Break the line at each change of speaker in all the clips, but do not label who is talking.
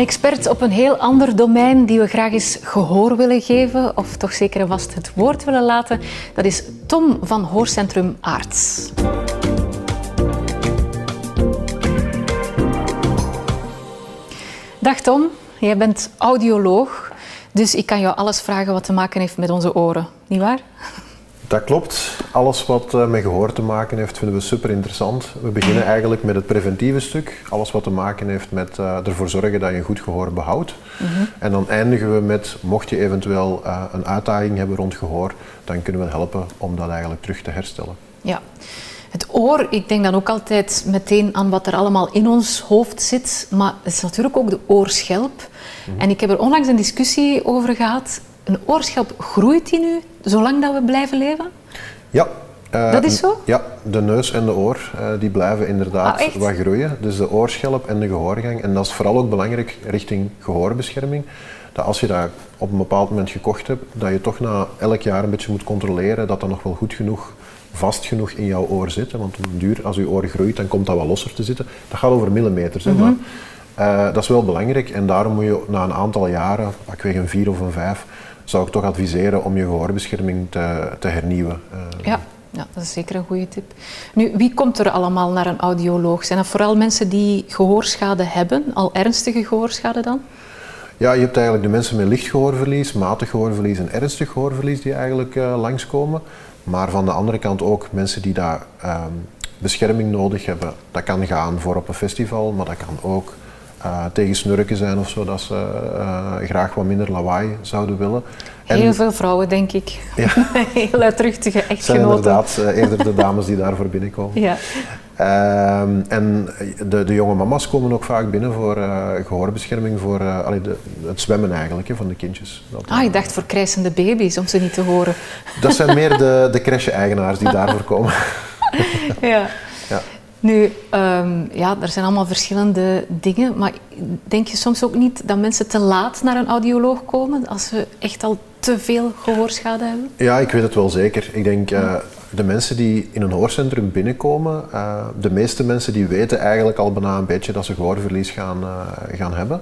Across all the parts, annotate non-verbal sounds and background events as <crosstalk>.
Een expert op een heel ander domein die we graag eens gehoor willen geven, of toch zeker vast het woord willen laten, dat is Tom van Hoorcentrum Arts. Dag Tom, jij bent audioloog, dus ik kan jou alles vragen wat te maken heeft met onze oren, niet waar?
Dat klopt. Alles wat uh, met gehoor te maken heeft, vinden we super interessant. We beginnen eigenlijk met het preventieve stuk. Alles wat te maken heeft met uh, ervoor zorgen dat je een goed gehoor behoudt. Mhm. En dan eindigen we met, mocht je eventueel uh, een uitdaging hebben rond gehoor, dan kunnen we helpen om dat eigenlijk terug te herstellen.
Ja. Het oor, ik denk dan ook altijd meteen aan wat er allemaal in ons hoofd zit, maar het is natuurlijk ook de oorschelp. Mhm. En ik heb er onlangs een discussie over gehad. Een oorschelp, groeit die nu zolang dat we blijven leven?
Ja.
Uh, dat is zo?
Ja, de neus en de oor uh, die blijven inderdaad ah, wat groeien. Dus de oorschelp en de gehoorgang. En dat is vooral ook belangrijk richting gehoorbescherming. Dat als je dat op een bepaald moment gekocht hebt, dat je toch na elk jaar een beetje moet controleren dat dat nog wel goed genoeg vast genoeg in jouw oor zit. Want op duur, als je oor groeit, dan komt dat wel losser te zitten. Dat gaat over millimeters. Mm maar, uh, dat is wel belangrijk en daarom moet je na een aantal jaren, ik weet een vier of een vijf, zou ik toch adviseren om je gehoorbescherming te, te hernieuwen.
Uh, ja. Ja, dat is zeker een goede tip. Nu, wie komt er allemaal naar een audioloog? Zijn dat vooral mensen die gehoorschade hebben, al ernstige gehoorschade dan?
Ja, je hebt eigenlijk de mensen met licht gehoorverlies, matig gehoorverlies en ernstig gehoorverlies die eigenlijk uh, langskomen. Maar van de andere kant ook mensen die daar um, bescherming nodig hebben. Dat kan gaan voor op een festival, maar dat kan ook uh, tegen snurken zijn of zo, dat ze uh, graag wat minder lawaai zouden willen.
En Heel veel vrouwen, denk ik. Ja. <laughs> Heel luidruchtige echtgenoten.
zijn inderdaad uh, eerder de dames die daarvoor binnenkomen. Ja. Um, en de, de, jonge mama's komen ook vaak binnen voor gehoorbescherming, voor allee, de, het zwemmen eigenlijk hè, van de kindjes.
Dat, ah, ik dacht voor krijsende baby's, om ze niet te horen.
Dat zijn meer de, de crèche-eigenaars die <laughs> daarvoor komen.
ja. Nu, um, ja, er zijn allemaal verschillende dingen, maar denk je soms ook niet dat mensen te laat naar een audioloog komen als ze echt al te veel gehoorschade hebben?
Ja, ik weet het wel zeker. Ik denk uh, de mensen die in een hoorcentrum binnenkomen, uh, de meeste mensen die weten eigenlijk al bijna een beetje dat ze gehoorverlies gaan, uh, gaan hebben.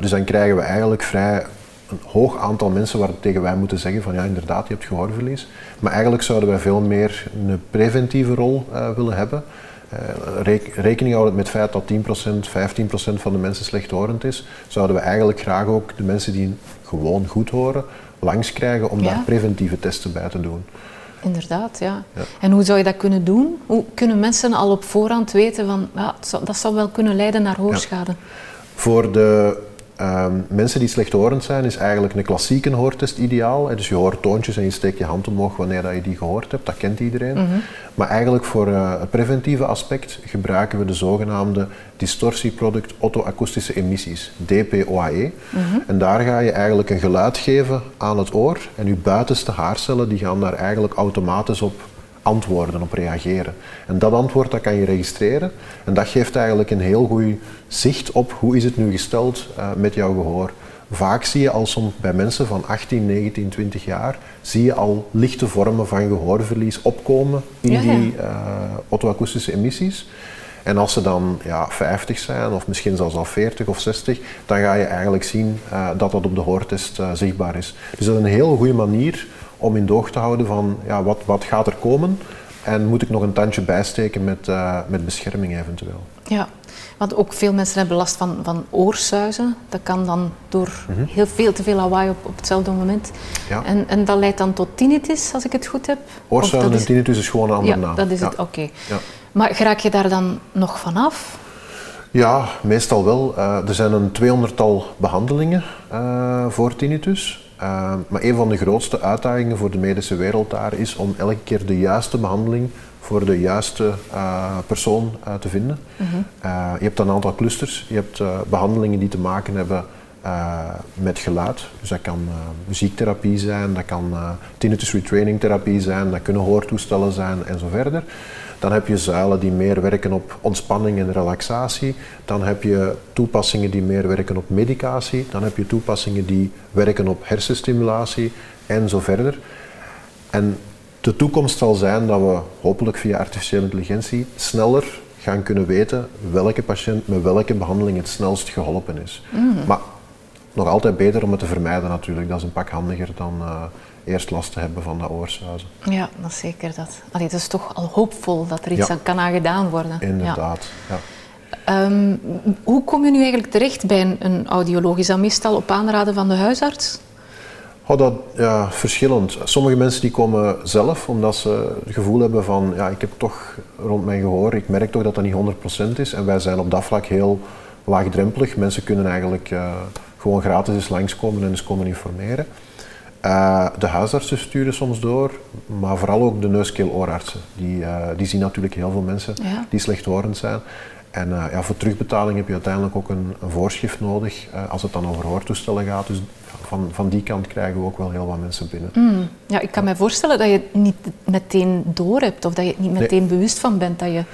dus dan krijgen we eigenlijk vrij een hoog aantal mensen waar tegen wij moeten zeggen van ja inderdaad, je hebt gehoorverlies. Maar eigenlijk zouden wij veel meer een preventieve rol willen hebben. Uh, rekening houden met het feit dat 10%, 15% van de mensen slechthorend is, zouden we eigenlijk graag ook de mensen die gewoon goed horen langs krijgen om daar preventieve testen bij te doen.
Inderdaad, ja. ja. En hoe zou je dat kunnen doen? Hoe kunnen mensen al op voorhand weten van ja, dat zou wel kunnen leiden naar hoorschade? Ja.
Voor de Um, mensen die slechthorend zijn, is eigenlijk een klassieke hoortest ideaal. Dus je hoort toontjes en je steekt je hand omhoog wanneer dat je die gehoord hebt, dat kent iedereen. Mm -hmm. Maar eigenlijk voor uh, het preventieve aspect gebruiken we de zogenaamde distortieproduct auto-akoestische emissies, DPOAE. Mm -hmm. En daar ga je eigenlijk een geluid geven aan het oor en je buitenste haarcellen die gaan daar eigenlijk automatisch op antwoorden, op reageren. En dat antwoord dat kan je registreren en dat geeft eigenlijk een heel goed zicht op hoe is het nu gesteld uh, met jouw gehoor. Vaak zie je al soms bij mensen van 18, 19, 20 jaar, zie je al lichte vormen van gehoorverlies opkomen in ja, ja. die uh, auto-akoestische emissies. En als ze dan ja, 50 zijn, of misschien zelfs al 40 of 60, dan ga je eigenlijk zien uh, dat dat op de hoortest uh, zichtbaar is. Dus dat is een heel goede manier om in doog te houden van ja, wat, wat gaat er komen en moet ik nog een tandje bijsteken met, uh, met bescherming eventueel.
Ja, want ook veel mensen hebben last van, van oorsuizen. Dat kan dan door mm -hmm. heel veel te veel lawaai op, op hetzelfde moment. Ja. En, en dat leidt dan tot tinnitus, als ik het goed heb?
Oorsuizen en is... tinnitus is gewoon een andere
ja,
naam.
dat is het, oké. Okay. Ja. Maar raak je daar dan nog vanaf?
Ja, meestal wel. Uh, er zijn een tweehonderdtal behandelingen uh, voor tinnitus. Uh, maar een van de grootste uitdagingen voor de medische wereld daar is om elke keer de juiste behandeling voor de juiste uh, persoon uh, te vinden. Mm -hmm. je hebt een aantal clusters. Je hebt behandelingen die te maken hebben met geluid. Dus dat kan muziektherapie zijn, dat kan tinnitus retraining therapie zijn, dat kunnen hoortoestellen zijn en zo verder. Dan heb je zuilen die meer werken op ontspanning en relaxatie. Dan heb je toepassingen die meer werken op medicatie. Dan heb je toepassingen die werken op hersenstimulatie en zo verder. En de toekomst zal zijn dat we hopelijk via artificiële intelligentie sneller gaan kunnen weten welke patiënt met welke behandeling het snelst geholpen is. Maar nog altijd beter om het te vermijden natuurlijk. Dat is een pak handiger dan uh, eerst last te hebben van dat oorsuizen.
Ja, dat is zeker dat. Allee, het is toch al hoopvol dat er iets aan kan aan gedaan worden.
Inderdaad, ja.
Um, hoe kom je nu eigenlijk terecht bij een, een audioloog? Is dat meestal op aanraden van de huisarts?
Oh, dat, ja, verschillend. Sommige mensen die komen zelf omdat ze het gevoel hebben van ja, ik heb toch rond mijn gehoor, ik merk toch dat dat niet 100% is en wij zijn op dat vlak heel laagdrempelig. Mensen kunnen eigenlijk uh, gewoon gratis eens langskomen en eens komen informeren. Uh, de huisartsen sturen soms door, maar vooral ook de neuskeel-oorartsen. Die, uh, die zien natuurlijk heel veel mensen ja. die slechthorend zijn. En uh, ja, voor terugbetaling heb je uiteindelijk ook een, een voorschrift nodig als het dan over hoortoestellen gaat. Dus van, van die kant krijgen we ook wel heel wat mensen binnen.
Mm. Ja, ik kan me voorstellen dat je het niet meteen door hebt of dat je het niet meteen bewust van bent dat je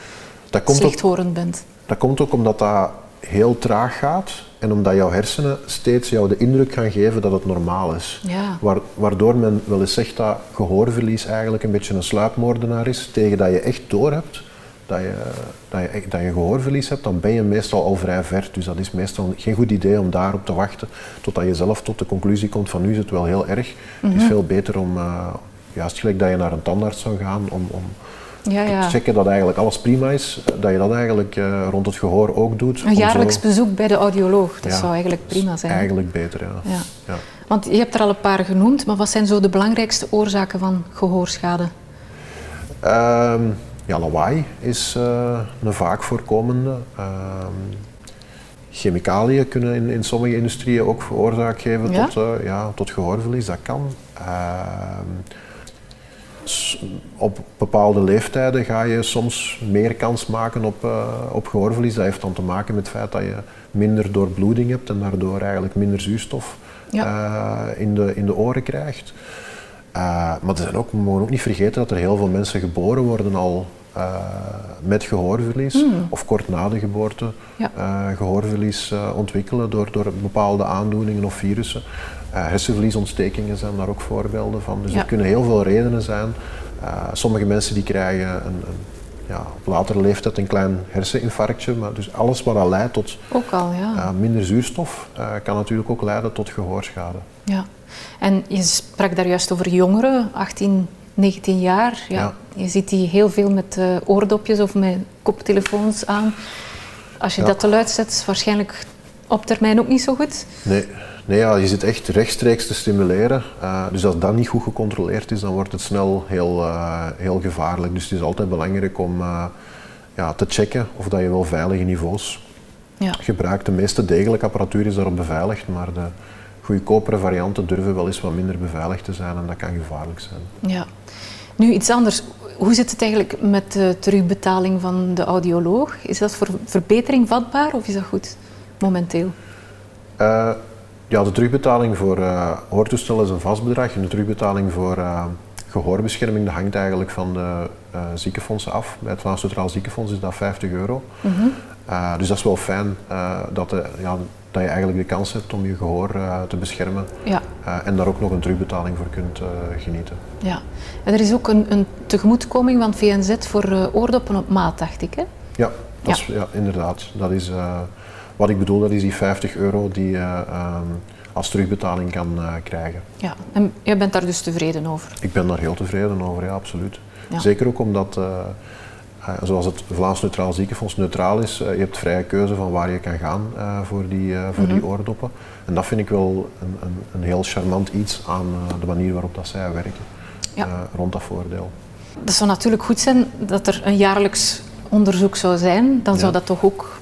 dat slechthorend bent.
Dat komt ook omdat dat heel traag gaat en omdat jouw hersenen steeds jou de indruk gaan geven dat het normaal is.
Ja.
waardoor men wel eens zegt dat gehoorverlies eigenlijk een beetje een sluipmoordenaar is, tegen dat je echt doorhebt dat je, dat, je, dat je gehoorverlies hebt, dan ben je meestal al vrij ver. Dus dat is meestal geen goed idee om daarop te wachten totdat je zelf tot de conclusie komt van nu is het wel heel erg. Het is mhm. veel beter om, uh, juist gelijk dat je naar een tandarts zou gaan, om, om ja, ja. te checken dat eigenlijk alles prima is, dat je dat eigenlijk uh, rond het gehoor ook doet.
Een jaarlijks bezoek bij de audioloog, dat zou eigenlijk prima zijn.
Eigenlijk beter, ja. ja.
Want je hebt er al een paar genoemd, maar wat zijn zo de belangrijkste oorzaken van gehoorschade?
Um, ja, lawaai is uh, een vaak voorkomende. Uh, chemicaliën kunnen in, in sommige industrieën ook veroorzaak geven tot, uh, ja, tot gehoorverlies. Dat kan. Ehm, op bepaalde leeftijden ga je soms meer kans maken op, uh, op gehoorverlies. Dat heeft dan te maken met het feit dat je minder doorbloeding hebt en daardoor eigenlijk minder zuurstof ja. in, de, in de oren krijgt. maar er zijn ook, we mogen ook niet vergeten dat er heel veel mensen geboren worden al met gehoorverlies hmm. of kort na de geboorte gehoorverlies ontwikkelen door, door bepaalde aandoeningen of virussen. Hersenverliesontstekingen zijn daar ook voorbeelden van. Dus er kunnen heel veel redenen zijn. sommige mensen die krijgen een, een, ja, op latere leeftijd een klein herseninfarctje, maar dus alles wat dat leidt tot
ook al, ja.
minder zuurstof kan natuurlijk ook leiden tot gehoorschade.
Ja, en je sprak daar juist over jongeren, 18 19 jaar. Ja, Je ziet die heel veel met uh, oordopjes of met koptelefoons aan. Als je dat te luid zet, is waarschijnlijk op termijn ook niet zo goed.
Nee, nee ja, je zit echt rechtstreeks te stimuleren. Uh, dus als dat niet goed gecontroleerd is, dan wordt het snel heel, uh, heel gevaarlijk. Dus het is altijd belangrijk om ja, te checken of dat je wel veilige niveaus ja. gebruikt. De meeste degelijke apparatuur is daarop beveiligd, maar de goedkopere varianten durven wel eens wat minder beveiligd te zijn en dat kan gevaarlijk zijn.
Ja. Nu iets anders. Hoe zit het eigenlijk met de terugbetaling van de audioloog? Is dat voor verbetering vatbaar of is dat goed momenteel?
Uh, ja, de terugbetaling voor uh, hoortoestellen is een vast bedrag en de terugbetaling voor uh, gehoorbescherming dat hangt eigenlijk van de ziekenfondsen af. Bij het Vlaams Centraal Ziekenfonds is dat 50 euro. Mm dus dat is wel fijn dat de, ja, dat je eigenlijk de kans hebt om je gehoor uh, te beschermen ja. uh, en daar ook nog een terugbetaling voor kunt uh, genieten.
Ja, en er is ook een, een tegemoetkoming van VNZ voor oordoppen op maat, dacht ik, hè?
Ja, dat ja. Is, ja inderdaad. Dat is, wat ik bedoel, dat is die 50 euro die je um, als terugbetaling kan krijgen.
Ja, en jij bent daar dus tevreden over?
Ik ben daar heel tevreden over, ja, absoluut. Zeker ook omdat uh, zoals het Vlaams Neutraal Ziekenfonds neutraal is, je hebt vrije keuze van waar je kan gaan voor, die, voor die mhm. oordoppen. En dat vind ik wel een, een, een heel charmant iets aan de manier waarop dat zij werken ja. rond dat voordeel.
Dat zou natuurlijk goed zijn dat er een jaarlijks onderzoek zou zijn. Dan zou dat toch ook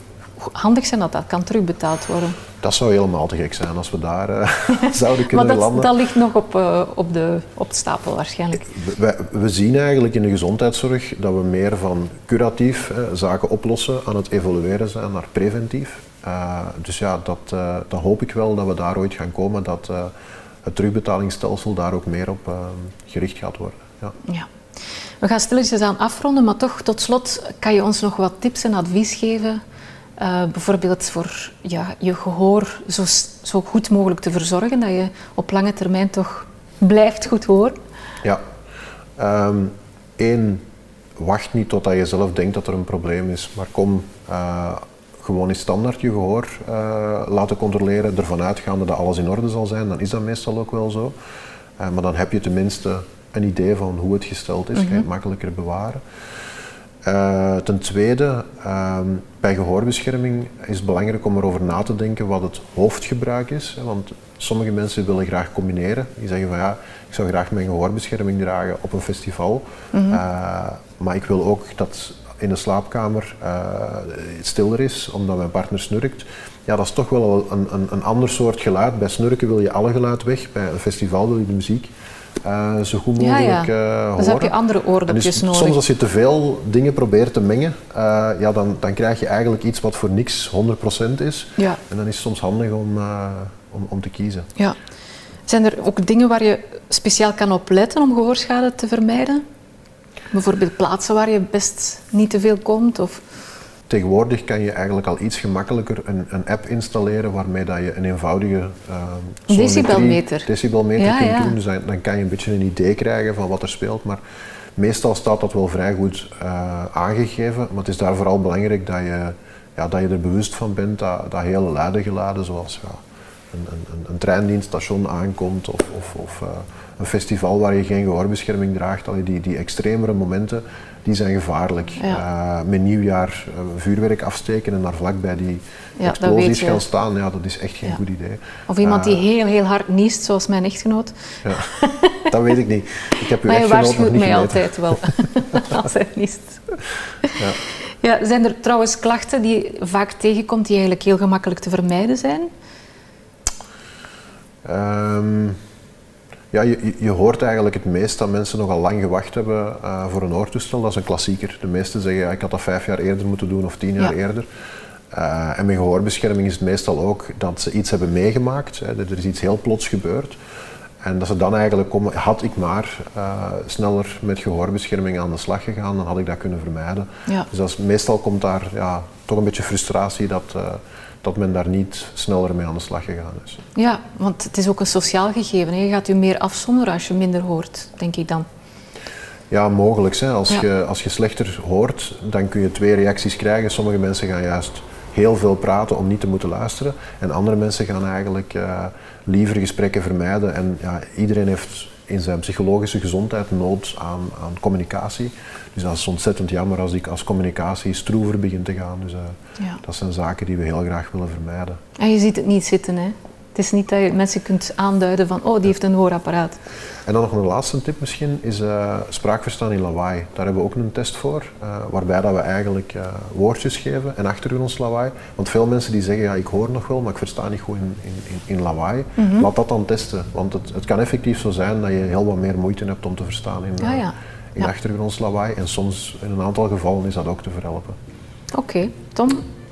handig zijn dat dat kan terugbetaald worden.
Dat zou helemaal te gek zijn als we daar uh, <laughs> zouden kunnen
maar dat,
landen.
dat ligt nog op, uh, op, de, op de stapel waarschijnlijk.
We, we, zien eigenlijk in de gezondheidszorg dat we meer van curatief eh, zaken oplossen aan het evolueren zijn naar preventief. Uh, dus ja, dat, dan hoop ik wel dat we daar ooit gaan komen, dat het terugbetalingsstelsel daar ook meer op gericht gaat worden. Ja.
ja. We gaan stilletjes aan afronden, maar toch tot slot kan je ons nog wat tips en advies geven uh, bijvoorbeeld voor ja, je gehoor zo, zo goed mogelijk te verzorgen, dat je op lange termijn toch blijft goed horen?
Ja. Um, één, wacht niet totdat je zelf denkt dat er een probleem is, maar kom uh, gewoon eens standaard je gehoor uh, laten controleren, ervan uitgaande dat alles in orde zal zijn, dan is dat meestal ook wel zo. Maar dan heb je tenminste een idee van hoe het gesteld is, mm -hmm. kan je het makkelijker bewaren. Uh, ten tweede, uh, bij gehoorbescherming is het belangrijk om erover na te denken wat het hoofdgebruik is. Hè, want sommige mensen willen graag combineren. Die zeggen van ja, ik zou graag mijn gehoorbescherming dragen op een festival. Mm -hmm. uh, maar ik wil ook dat in de slaapkamer het stiller is, omdat mijn partner snurkt. Ja, dat is toch wel een, een, een ander soort geluid. Bij snurken wil je alle geluid weg. Bij een festival wil je de muziek uh, zo goed mogelijk ja, ja. Uh,
dus heb je andere oordopjes dus nodig.
Soms als je te veel dingen probeert te mengen, uh, ja, dan, dan krijg je eigenlijk iets wat voor niks 100% is. Ja. En dan is het soms handig om, om, om te kiezen.
Ja. Zijn er ook dingen waar je speciaal kan op letten om gehoorschade te vermijden? Bijvoorbeeld plaatsen waar je best niet te veel komt? Of...
Tegenwoordig kan je eigenlijk al iets gemakkelijker een, een app installeren waarmee dat je een eenvoudige
uh, decibelmeter,
decibelmeter ja, kunt ja. doen. Dus dan, kan je een beetje een idee krijgen van wat er speelt. Maar meestal staat dat wel vrij goed uh, aangegeven. Maar het is daar vooral belangrijk dat je, ja, dat je er bewust van bent dat, dat hele luide geluiden zoals ja, een, een, een treindienststation aankomt of, of, of uh, een festival waar je geen gehoorbescherming draagt, allee, die, die extremere momenten, die zijn gevaarlijk. Ja. Uh, met nieuwjaar uh, vuurwerk afsteken en daar vlakbij die ja, explosies gaan staan, ja, dat is echt geen ja. goed idee.
Of iemand die heel, heel hard niest, zoals mijn echtgenoot.
Ja, dat weet ik niet. Ik heb uw
maar
je
waarschuwt mij
gemeten.
altijd wel, <laughs> als hij niest. Ja. Ja, zijn er trouwens klachten die je vaak tegenkomt die eigenlijk heel gemakkelijk te vermijden zijn?
Um, ja, je, je, hoort eigenlijk het meest dat mensen nogal lang gewacht hebben uh, voor een oortoestel. Dat is een klassieker. De meesten zeggen, ja, ik had dat vijf jaar eerder moeten doen of tien jaar ja. eerder. Uh, en met gehoorbescherming is het meestal ook dat ze iets hebben meegemaakt. Hè, er is iets heel plots gebeurd. En dat ze dan eigenlijk komen, had ik maar uh, sneller met gehoorbescherming aan de slag gegaan, dan had ik dat kunnen vermijden. Ja. Dus dat is, meestal komt daar ja, toch een beetje frustratie dat dat men daar niet sneller mee aan de slag gegaan is.
Ja, want het is ook een sociaal gegeven. Hè? Je gaat je meer afzonderen als je minder hoort, denk ik dan.
Ja, mogelijk. Hè. Als, ja. Je, als je slechter hoort, dan kun je twee reacties krijgen. Sommige mensen gaan juist heel veel praten om niet te moeten luisteren. En andere mensen gaan eigenlijk uh, liever gesprekken vermijden. En ja, iedereen heeft in zijn psychologische gezondheid nood aan, aan communicatie. Dus dat is ontzettend jammer als ik als communicatie stroever begin te gaan. Dus uh, ja. dat zijn zaken die we heel graag willen vermijden.
En je ziet het niet zitten, hè? Het is niet dat je mensen kunt aanduiden van, oh, die heeft een hoorapparaat.
En dan nog een laatste tip misschien, is uh, spraakverstaan in lawaai. Daar hebben we ook een test voor, uh, waarbij dat we eigenlijk uh, woordjes geven en achtergrondslawaai. Want veel mensen die zeggen, ja, ik hoor nog wel, maar ik versta niet goed in, in, in lawaai. Mm -hmm. Laat dat dan testen, want het, het kan effectief zo zijn dat je heel wat meer moeite hebt om te verstaan in,
ja, ja.
in ja. achtergrondslawaai. En soms, in een aantal gevallen, is dat ook te verhelpen.
Oké, okay. Tom,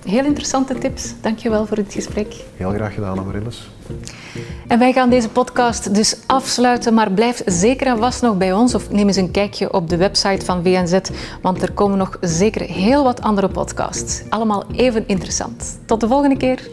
Heel interessante tips. Dankjewel voor het gesprek.
Heel graag gedaan, Amaryllis.
En wij gaan deze podcast dus afsluiten, maar blijf zeker en vast nog bij ons of neem eens een kijkje op de website van VNZ, want er komen nog zeker heel wat andere podcasts. Allemaal even interessant. Tot de volgende keer.